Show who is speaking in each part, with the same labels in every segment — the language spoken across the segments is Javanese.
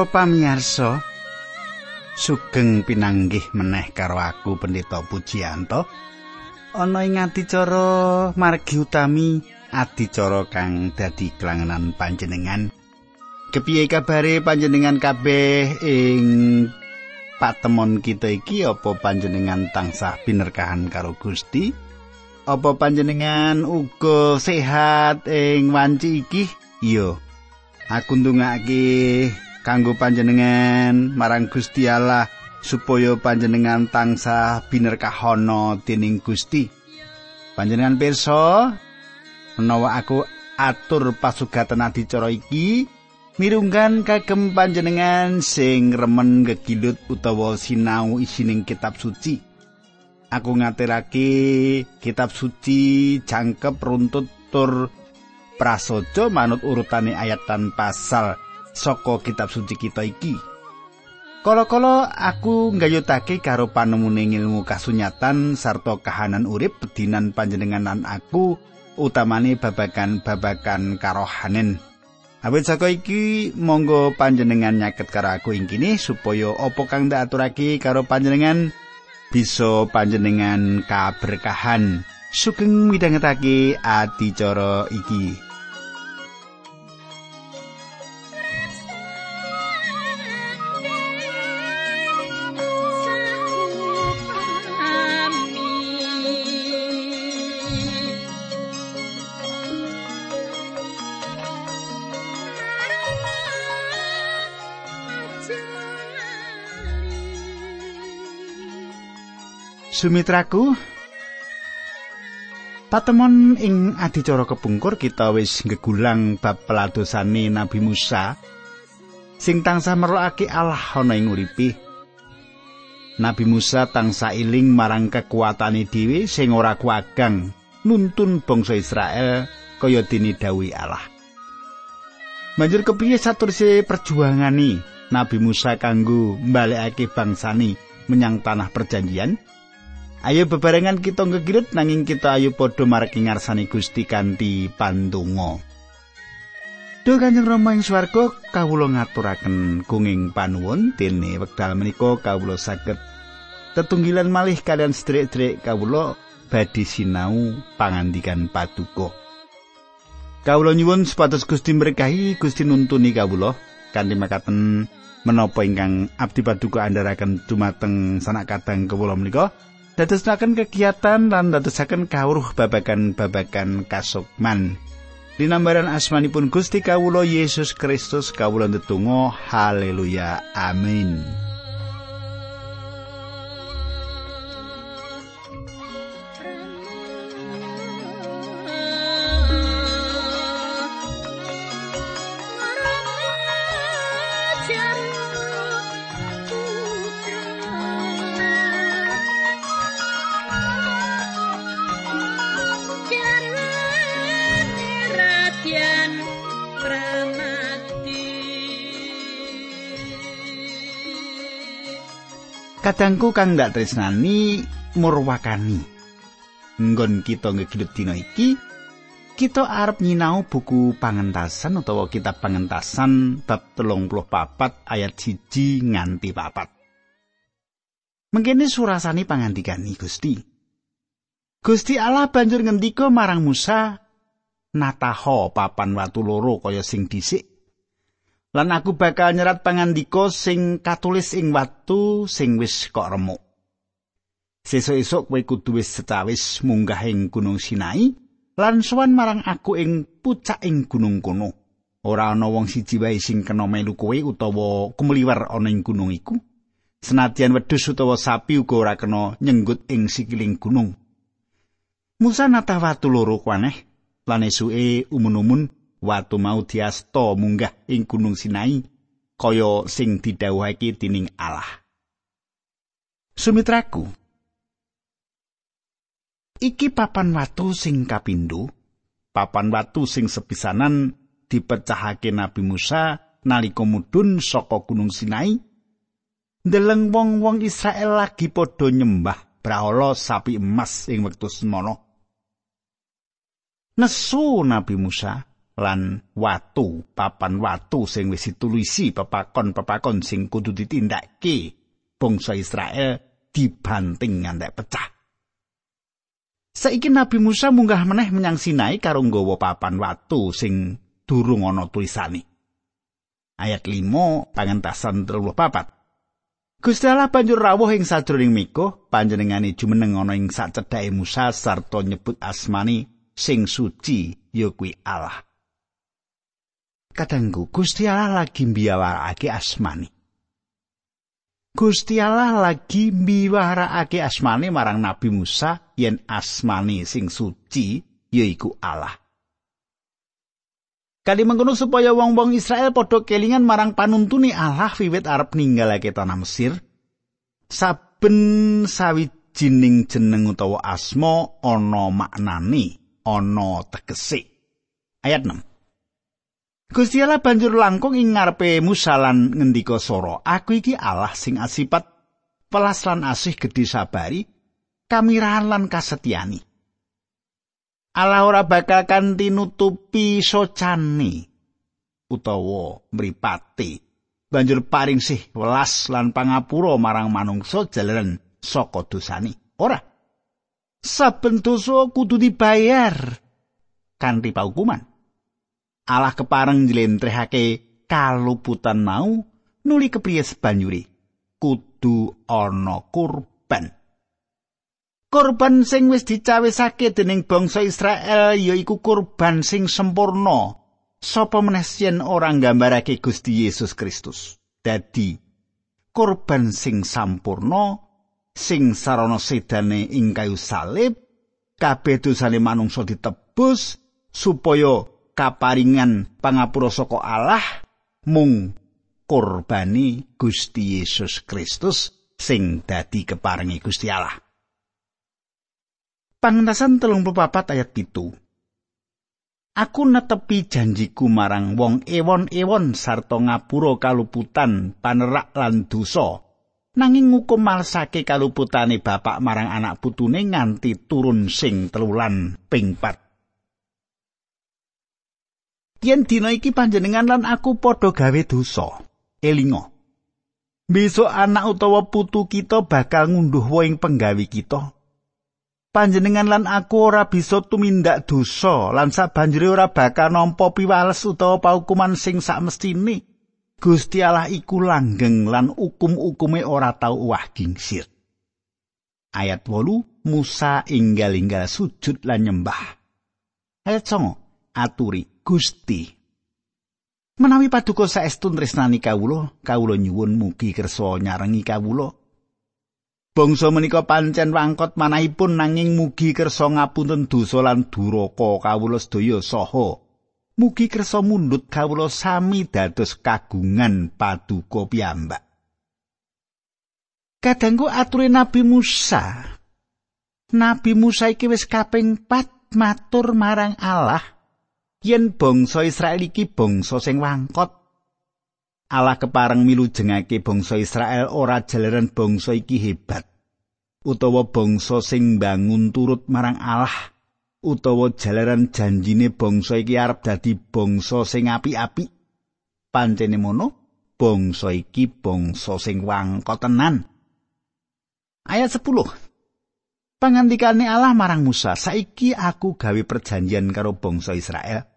Speaker 1: Para pamirsa, sugeng pinanggih meneh karo aku Pendeta Pujiyanto. Ana ing adicara margi utami adicara kang dadi kelangenan panjenengan. Kepiye kabare panjenengan kabeh ing patemon kita iki apa panjenengan tansah binerkahan karo Gusti? Apa panjenengan uga sehat ing wanci iki? Iya. Aku ndongake kanggo panjenengan marang Gusti Allah supaya panjenengan tansah binerkahana dening Gusti. Panjenengan pirsa menawa aku atur pasugatan adicara iki mirunggan kagem panjenengan sing remen gegilut utawa sinau isining kitab suci. Aku ngaturake kitab suci jangkep runtut tur prasaja manut urutane ayat tan pasal saka kitab suci kita iki. Kala-kala aku nggayutake karo panemune ilmu kasunyatan sarta kahanan urip pedinan panjenenganan aku utamane babagan-babagan karohanen. Awit saka iki monggo panjenengan nyaket karo aku ing kene supaya apa kang tak aturake karo panjenengan bisa panjenengan kaberkahan. Sugeng midhangetake adicara iki. Sumitraku Patemon ing adicara kepungkur kita wis ngegulang bab peladosane Nabi Musa sing tansah merlokake Allah ana ing uripe. Nabi Musa tansah iling marang kekuatane dhewe sing ora kuagang nuntun bangsa Israel kaya dene dawuh Allah. Banjur kepiye saturse perjuangane Nabi Musa kanggo mbalekake bangsani menyang tanah perjanjian? Ayo bebarengan kita ngegirit nanging kita ayo padha marang ngarsane Gusti kanthi pandonga. Duh Kanjeng Rama ing swarga kawula ngaturaken gunging panuwun dene wekdal menika kawula saged tetunggilan malih kalian sedherek-sedherek kawula badhe sinau pangandikan paduka. Kawula nyuwun supados Gusti berkahi Gusti nuntuni kawula kanthi makaten menapa ingkang abdi paduka andharaken dumateng sanak kadang kawula menika. Dadosaken kegiatan lan dadosaken kawruh babagan-babagan kasukman. Dinambaran asmanipun Gusti Kawulo Yesus Kristus kawula ndedonga haleluya amin. Kadangku kang ndak tresnani murwakani. Nggon kita ngegilut dina iki kita arep nyinau buku pangentasan utawa kitab pangentasan bab telung puluh papat ayat siji nganti papat. Mengkene surasani pangandikani Gusti. Gusti Allah banjur ngendika marang Musa nataho papan watu loro kaya sing dhisik lan aku bakal nyerat pangandika sing katulis ing watu sing wis kok remuk. Sesuk-esuk kowe kudu wis setawis munggah ing Gunung Sinai lan sowan marang aku ing pucak ing gunung kono. Ora ana wong siji wae sing kena melu kowe utawa kumliwer ana ing gunung iku. Senadyan wedhus utawa sapi uga ora kena nyenggut ing sikiling gunung. Musa nata watu loro kuaneh lan esuke umun-umun watu mau diasta munggah ing gunung Sinai kaya sing didhawuhake dening Allah. Sumitraku. Iki papan watu sing kapindho, papan watu sing sepisanan dipecahake Nabi Musa nalika mudhun saka gunung Sinai. Ndeleng wong-wong Israel lagi padha nyembah brahala sapi emas ing wektu semono. Nesu Nabi Musa lan watu, papan watu sing wis ditulisi pepakon-pepakon sing kudu ditindakake bangsa Israel dibanting ngantek pecah. Saiki Nabi Musa munggah meneh menyang Sinai karo nggawa papan watu sing durung ana tulisane. Ayat 5 pangentasan 34. Gusti Allah banjur rawuh ing sajroning Miko, panjenengane jumeneng ana ing sacedhake Musa sarta nyebut asmani sing suci ya kuwi Allah. Kadangku Gusti Allah lagi mbiyawarake asmani. Gusti Allah lagi mbiyawarake asmani marang Nabi Musa yen asmani sing suci yaiku Allah. Kali mengkono supaya wong-wong Israel padha kelingan marang panuntuni Allah wiwit arep ninggalake tanah Mesir. Saben sawijining jeneng utawa asma ana maknani, ana tegese. Ayat 6. Gusti Allah banjur langkung ing ngarepe Musa lan ngendika soro, "Aku iki Allah sing asipat pelas lan asih gedhe sabari, kamirahan lan kasetyani." Allah ora bakal kanthi nutupi socani utawa mripate. Banjur paring sih welas lan pangapura marang manungsa jalaran saka dosani. Ora. Saben dosa kudu dibayar kanthi paukuman. Allah kepareng njlentrehake kaluputan mau nuli kepriye sebanyuri kudu ana kurban. Kurban sing wis dicawisake dening bangsa Israel yaiku kurban sing sempurna. Sapa meneh yen ora nggambarake Gusti Yesus Kristus? Dadi kurban sing sampurna sing sarana sedane ing kayu salib kabeh dosane manungsa ditebus supaya kaparingan pangapura saka Allah mung kurbani Gusti Yesus Kristus sing dadi keparingi Gusti Allah. Pangentasan telung papat ayat pitu. Aku netepi janjiku marang wong ewon-ewon sarta ngapura kaluputan panerak lan dosa. Nanging ngukum malsake kaluputane bapak marang anak putune nganti turun sing telulan ping yen dina iki panjenengan lan aku padha gawe dosa? Elinga. Besok anak utawa putu kita bakal ngunduh woing penggawi kita. Panjenengan lan aku ora bisa tumindak dosa lan sabanjure ora bakal nampa piwales utawa paukuman sing sakmestine. Gusti Allah iku langgeng lan hukum-hukume ora tau uwah gingsir. Ayat 8 Musa inggal-inggal sujud lan nyembah. Ayat 9 aturi Gusti. Menawi paduka saestu tresnani kawula, kawula nyuwun mugi kersa nyarengi kawula. Bangsa menika pancen wangkot manahipun nanging mugi kersa ngapunten dosa lan duraka kawula sedaya saha mugi kersa mundhut kawula sami dados kagungan paduka piyambak. Kadangku ature Nabi Musa. Nabi Musa iki wis kaping 4 matur marang Allah yen bangsa Israel iki bangsa sing wangkot. Allah kepareng milu jengake bangsa Israel ora jalaran bangsa iki hebat. Utawa bangsa sing bangun turut marang Allah utawa jalaran janjine bangsa iki arep dadi bangsa sing api-api. Pancene mono bangsa iki bangsa sing wangkot tenan ayat 10 Pangandikane Allah marang Musa, "Saiki aku gawe perjanjian karo bangsa Israel.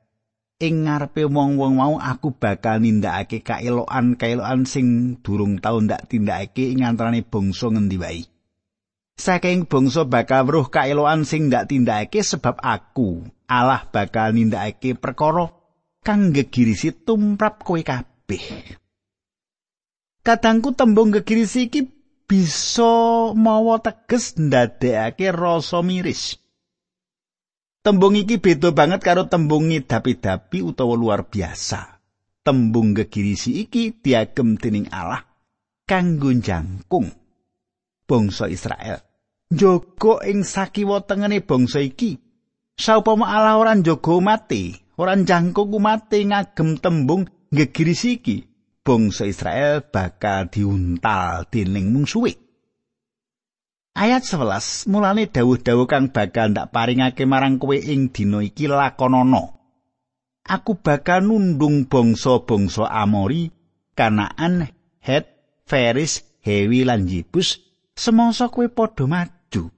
Speaker 1: Ing ngarepe wong-wong mau aku bakal nindakake kaelokan-kaelokan sing durung tau ndak tindakake ing antarané bangsa ngendi wae. Saking bangsa bakal weruh kaelokan sing ndak tindakake sebab aku Allah bakal nindakake perkara kang gegirisi tumrap kowe kabeh. Katangku tembung gegirisi iki bisa mawa teges ndadekake rasa miris. Tembung iki beda banget karo tembung ngidapi-dapi utawa luar biasa. Tembung gegirisi iki diagem dening Allah kanggo jangkung bangsa Israel. Njogo ing sakiwa tengene bangsa iki. Saupama Allah ora njogo mati, ora jangkung mati ngagem tembung gegirisi iki, bangsa Israel bakal diuntal dening mungsuhe. Ayat 11 mulane dawuh-dawuh kang bakal ndak paringake marang kowe ing dina iki lakonana. aku bakal nundung bangsa-bangsa Amori, Kanaan, Het, Feris, Hewi lan Jibus semangsa kowe padha maju.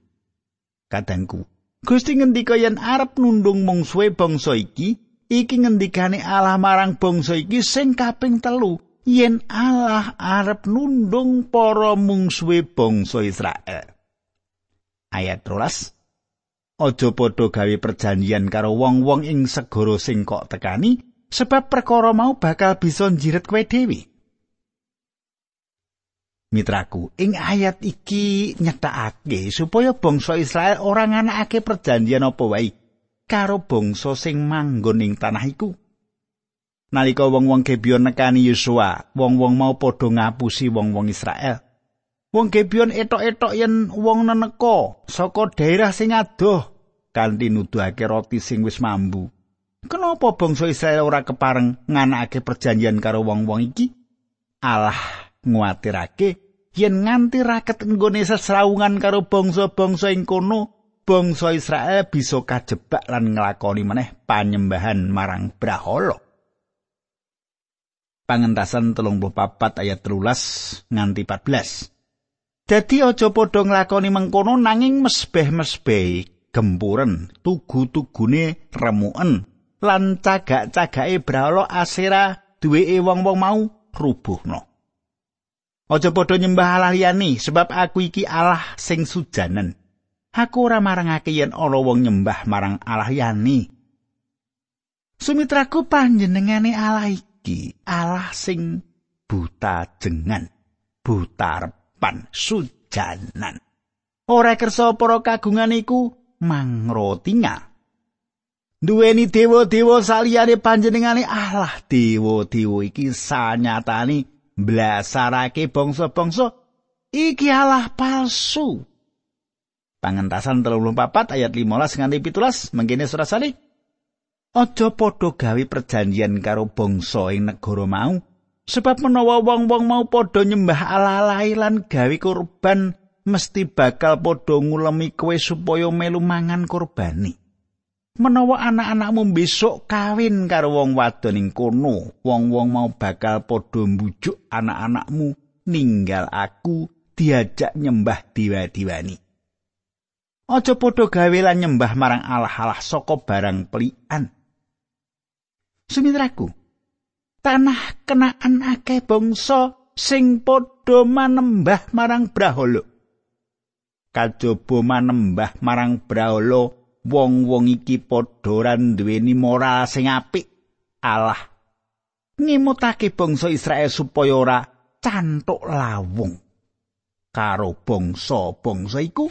Speaker 1: Kadangku, Gusti ngendika yen arep nundung mungsuhe bangsa iki, iki ngendikane Allah marang bangsa iki sing kaping telu. Yen Allah arep nundung para mungsuhe bangsa Israel. Ayat 13 Aja padha gawe perjanjian karo wong-wong ing segara sing kok tekani, sebab perkara mau bakal bisa njiret kowe dhewe. Mitraku, ing ayat iki nyetakake supaya bangsa Israel ora nganakake perjanjian apa wae karo bangsa sing manggon ing tanah iku. Nalika wong-wong Gebion nekani Yosua, wong-wong mau padha ngapusi wong-wong Israel. Wong Gebion etok-etok yen wong neneka saka daerah sing adoh kanthi nuduhake roti sing wis mambu. Kenapa bangsa Israel ora kepareng nganakake perjanjian karo wong-wong iki? Allah nguatirake yen nganti raket nggone sesrawungan karo bangsa-bangsa ing kono bangsa Israel bisa kajebak lan nglakoni meneh panyembahan marang Brahala. Pangentasan 34 ayat 13 nganti 14. Dadi aja padha nglakoni mengkono nanging mesbeh-mesbeh gempuren, tugu-tugune remuken lan cagak-cagake Brahala Asera duweke wong-wong mau rubuhno. Aja padha nyembah Allah liyane sebab aku iki Allah sing sujanen. Aku ora marangake yen ana wong nyembah marang Allah liyane. Sumitraku panjenengane Allah iki Allah sing buta jengan, buta repan, sujanan. Ora kersa para kagungan iku mangrotinga. Duweni dewa-dewa saliyane panjenengane Allah, dewa-dewa iki sanyatane mblasarake bangsa-bangsa iki Allah palsu. Pangentasan 34 ayat 15 nganti 17 mengkene surat salih. Aja padha gawe perjanjian karo bangsa ing negara mau, sebab menawa wong-wong mau padha nyembah Allah lan gawe kurban mesti bakal padha ngulemi kowe supaya melu mangan kurbani. menawa anak-anakmu besok kawin karo wong wadon ing kono wong-wong mau bakal padha mbujuk anak-anakmu ninggal aku diajak nyembah diwa-diwani aja padha gawe lan nyembah marang Allah-Allah saka barang pelian sumitraku tanah kenaan akeh bangsa sing padha manembah marang brahala. Kajaba manembah marang brahala wong-wong iki padha ora duweni moral sing apik. Allah ngimutake bangsa Israel supaya ora cantuk lawung karo bangsa-bangsa iku.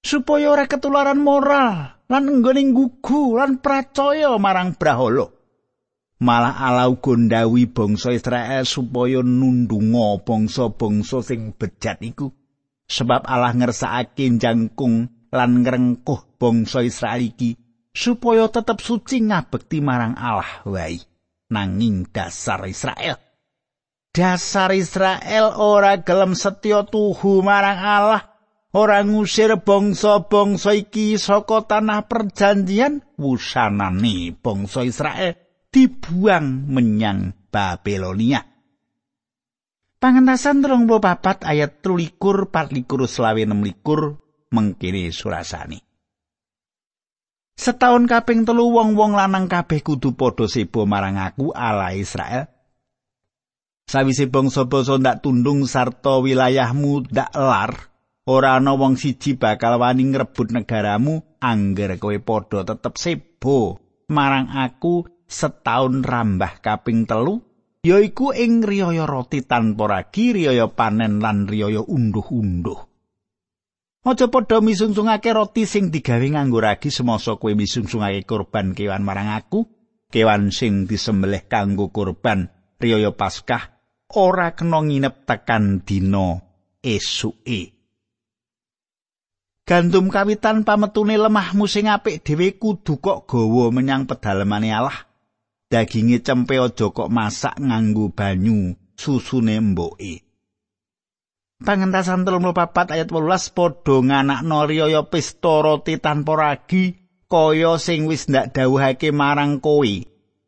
Speaker 1: Supaya ora ketularan moral lan nggone gugu lan percaya marang brahala malah Allah uga ndawi bangsa Israel supaya nundunga bangsa-bangsa sing bejat iku. Sebab Allah ngersakake jangkung lan ngrengkuh bangsa Israel iki supaya tetep suci ngabekti marang Allah wae nanging dasar Israel. Dasar Israel ora gelem setya tuhu marang Allah ora ngusir bangsa-bangsa iki saka tanah perjanjian wusanane bangsa Israel dibuang menyang Babilonia Pangentasan 34 ayat 13 24 selawe 26 mengkini surasani. Setahun kaping telu wong-wong lanang kabeh kudu padha sebo marang aku ala Israel. Sawise bangsa-bangsa ndak tundung sarta wilayahmu ndak lar, ora ana wong siji bakal wani ngrebut negaramu angger kowe padha tetep sebo marang aku setahun rambah kaping telu yaiku ing riyaya roti tanpa ragi riyaya panen lan riyaya unduh-unduh. Aja padha misungsungake roti sing digawe nganggo ragi semasa kowe misungsungake kurban kewan marang aku, kewan sing disembelih kanggo kurban riyaya Paskah ora kena nginep tekan dina esuke. Gandum kawitan pametune lemahmu sing apik dhewe kudu kok gawa menyang pedalemane Allah. Daginge cempe aja kok masak nganggo banyu susune mboke. Pangentasan 34 ayat 18 padha nganakno riyaya pesta roti tanpa ragi kaya sing wis ndak dawuhake marang kowe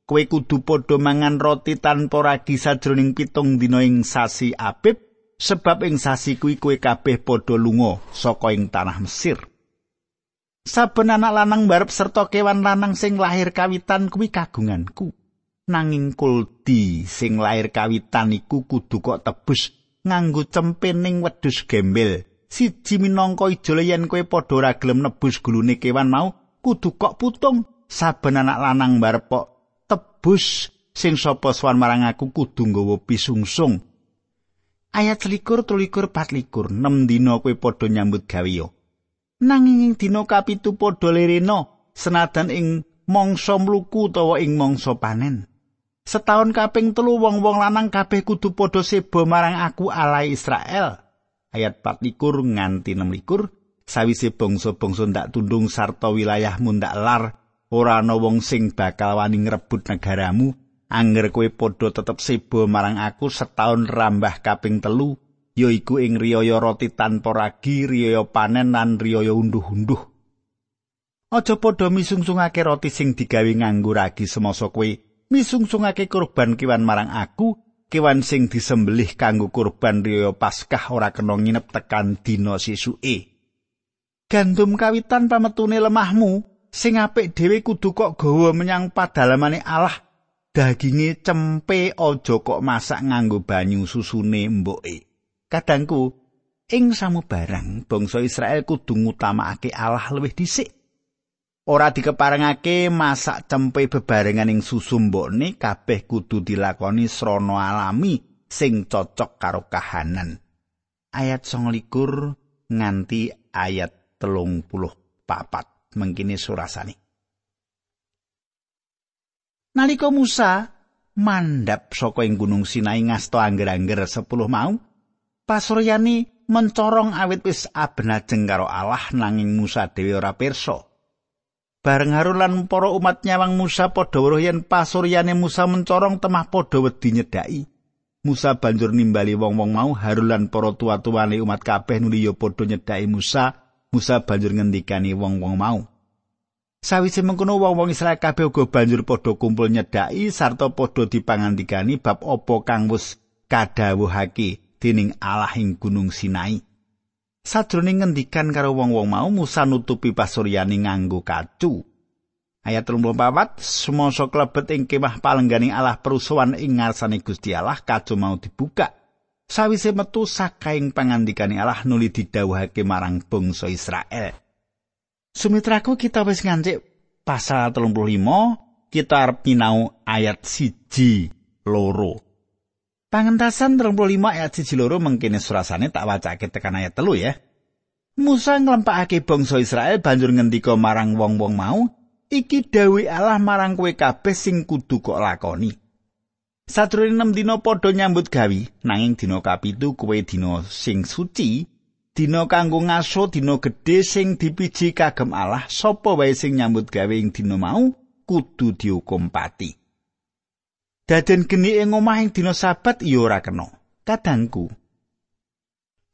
Speaker 1: kowe kudu padha mangan roti tanpa ragi sajroning pitung dina ing sasi Abib sebab ing sasi kuwi kowe kabeh padha lunga saka ing tanah Mesir saben anak lanang barep serta kewan lanang sing lahir kawitan kuwi kagunganku. Nanging kuldi sing lahir kawitan iku kudu kok tebus nganggo cempening wedhus gembel. Siji minangka ijole yen kowe padha ora gelem nebus gulune kewan mau kudu kok putung. Saben anak lanang barep tebus sing sapa swan marang aku kudu nggawa pisungsung. Ayat selikur tulikur patlikur. Nem dina kowe padha nyambut gawe nanging ing dina kapitu padha lerena senadan ing mangsa mluku utawa ing mangsa panen. Setahun kaping telu wong-wong lanang kabeh kudu padha sebo marang aku alai Israel. Ayat 24 nganti 26 sawise bangsa-bangsa ndak tundung sarta wilayahmu ndak lar ora ana wong sing bakal wani ngrebut negaramu. Anger kowe padha tetep sebo marang aku setahun rambah kaping telu yaiku ing riyaya roti tanpa ragi riyaya panen lan riyaya unduh-unduh aja padha misungsungake roti sing digawe nganggo ragi semasa kowe misungsungake kurban kewan marang aku kewan sing disembelih kanggo kurban riyaya Paskah ora kena nginep tekan dina sesuke. Gandum kawitan pametune lemahmu sing apik dhewe kudu kok gawa menyang padalamane Allah. Daginge cempe aja kok masak nganggo banyu susune mboke. Kadangku ing samubarang bangsa Israel kudu ngutamakake Allah luwih dhisik. ora dikeparengake masak cempe bebarengan ing susu mbokne kabeh kudu dilakoni srana alami sing cocok karo kahanan. Ayat 29 nganti ayat telung puluh papat. Mengkini surasani nalika Musa mandap saka ing gunung Sinai ngasto angger-angger 10 mau pasuryani mencorong awit wis abenajeng karo Allah nanging Musa dhewe ora pirsa Bareng Harun lan para umat nyawang Musa padha weruh yen pasuryane Musa mencorong temah padha wedi nyedhaki. Musa banjur nimbali wong-wong mau Harun lan para tuwa-tuwane umat kabeh nuli ya padha nyedhaki Musa. Musa banjur ngendikani wong-wong mau. Sawise mengkono wong-wong Israel kabeh uga banjur padha kumpul nyedhaki sarta padha dipangandikani bab apa kang wis kadhawuhake dening Allah ing Gunung Sinai. Sadroning ngendikan karo wong-wong mau Musa nutupi pasuryane nganggo kacu. Ayat 34, semasa klebet ing kemah palengganing Allah perusuhan ing ngarsane Gusti Allah kacu mau dibuka. Sawise metu sakaing pangandikane Allah nuli didhawuhake marang bangsa Israel. Sumitraku kita wis ngancik pasal 35, kita arep nyinau ayat siji loro. Pangentasan 35 ayat 1 loro mengkene surasane tak wacake tekan ayat telu ya. Musa nglempakake bangsa Israel banjur ngendika marang wong-wong mau, iki dawuh Allah marang kowe kabeh sing kudu kok lakoni. Sadurunge 6 dina padha nyambut gawi, nanging dina kapitu kowe dina sing suci, dina kanggo ngaso dina gedhe sing dipiji kagem Allah, sapa wae sing nyambut gawe ing dina mau kudu dihukum pati. Daden geni ing omah ing dina sabat iya ora kena. Kadangku.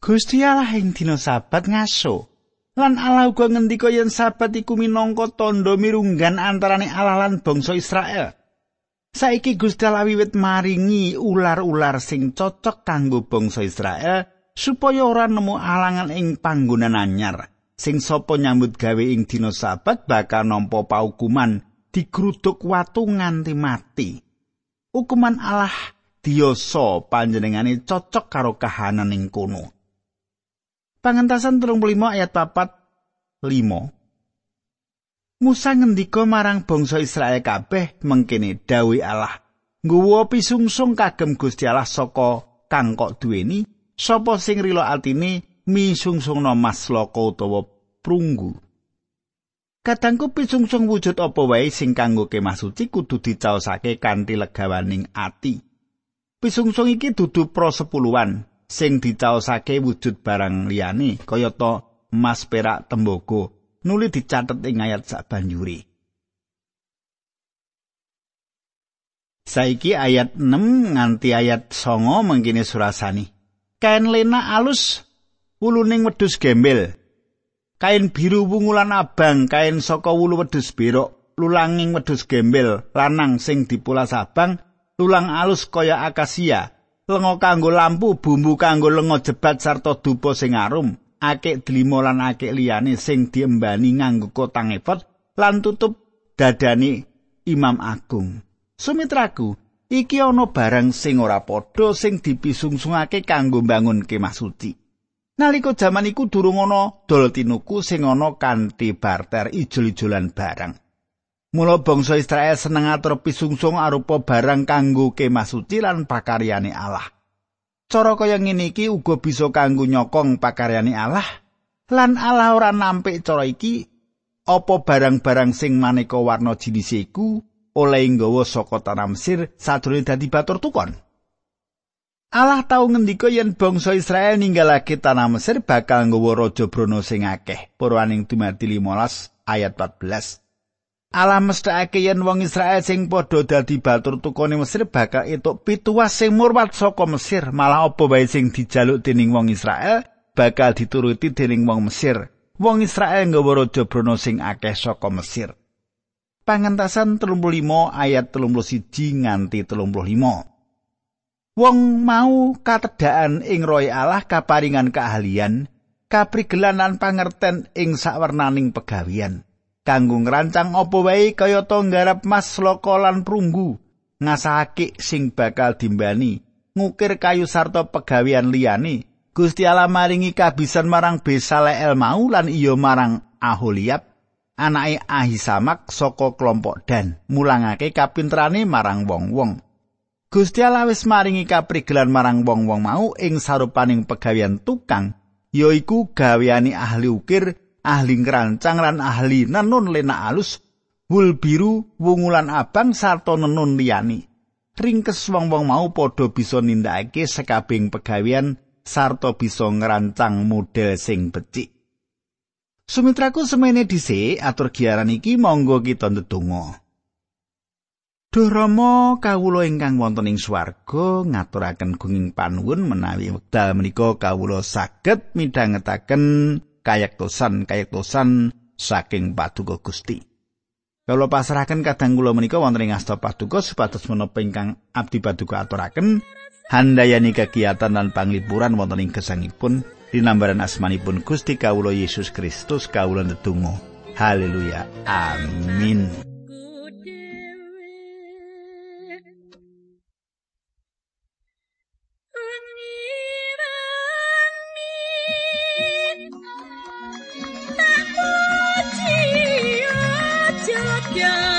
Speaker 1: Gusti Allah ing dina sabat ngaso. Lan Allah uga ngendika yen sabat iku minangka tandha mirunggan antarane Allah lan bangsa Israel. Saiki Gusti Allah wiwit maringi ular-ular sing cocok kanggo bangsa Israel supaya ora nemu alangan ing panggonan anyar. Sing sapa nyambut gawe ing dina sabat bakal nampa paukuman digruduk watu nganti mati. Hukuman Allah diyasa panjenengane cocok karo kahanan ing kono. Pangentasan 35 ayat 4 5 Musa ngendika marang bangsa Israel kabeh mengkene dawuh Allah nggawa pisungsung kagem Gusti Allah saka kang kok duweni? Sapa sing rila atine misungsungna mas loko utawa prunggu Kadangku pisungsung wujud apa wae sing kanggo kemah suci kudu dicaosake kanthi legawaning ati. Pisungsung iki dudu pro sepuluhan sing dicaosake wujud barang liyane kayata emas perak tembaga nuli dicatet ing ayat sak banjuri. Saiki ayat 6 nganti ayat 9 mengkini surasani. Kain lena alus uluning wedhus gembel kain biru wungulan abang kain saka wulu wedhus berok lulanging wedhus gembel lanang sing dipulas abang tulang alus kaya akasia lenga kanggo lampu bumbu kanggo lenga jebat sarta dupa sing arum akik delima lan akik liyane sing diembani nganggo kotang efot lan tutup dadani imam agung. Sumitraku iki ana barang sing ora padha sing dipisungsungake kanggo mbangun kemah suci nalika jaman iku durung ana dol tinuku sing ana kanthi barter ijol-ijolan barang Mula bangsa Israel seneng atur pisungsung arupa barang kanggo kemah suci lan pakaryane Allah. Cara kaya ngene iki uga bisa kanggo nyokong pakaryane Allah. Lan Allah ora nampik cara iki apa barang-barang sing maneka warna jinis iku oleh nggawa saka tanah Mesir sadurunge dadi batur tukon. Allah tau ngendika yen bangsa Israel ninggalake tanah Mesir bakal nggawa raja Brono sing akeh. Purwaning dumadi 15 ayat 14. Allah mesthake yen wong Israel sing padha dadi batur tukone Mesir bakal etuk pituwas sing murwat saka Mesir, malah apa wae sing dijaluk dening wong Israel bakal dituruti dening wong Mesir. Wong Israel nggawa raja Brono sing akeh saka Mesir. Pangentasan 35 ayat 31 nganti 35. Wong mau katedhaan ing roy Allah kaparingan keahlian, kaprigelan lan pangerten ing sawernaning pegawian. kanggo ngrancang apa wae kayata nggarap mas loko lan prunggu ngasahake sing bakal dimbani ngukir kayu sarta pegawean liyane. Gusti Allah maringi kabisan marang Besaleel mau lan iya marang Aholiab. Anake Ahisamak saka kelompok Dan mulangake kapinterane marang wong-wong Gusti Allah wis maringi kaprigelan marang wong-wong mau ing sarupaning pegawean tukang yaiku gaweane ahli ukir ahli ngrancang lan ahli nenun lena alus wul biru wungulan abang sarta nenun liyani ringkes wong-wong mau padha bisa nindakake sekabing pegawean sarta bisa ngrancang model sing becik Sumitraku semene dhisik atur giaran iki monggo kita ndedonga. Duh Rama kawula ingkang wonten ing swarga ngaturaken gunging panuwun menawi wekdal menika kawula saged midhangetaken kayektosan kayektosan saking paduka Gusti. Kalau pasrahaken kadang kula menika wonten ing asta paduka supados menapa ingkang abdi paduka aturaken handayani kegiatan lan panglipuran wonten ing gesangipun dinambaran asmanipun Gusti kawula Yesus Kristus kawula ndedonga. Haleluya. Amin. Yeah.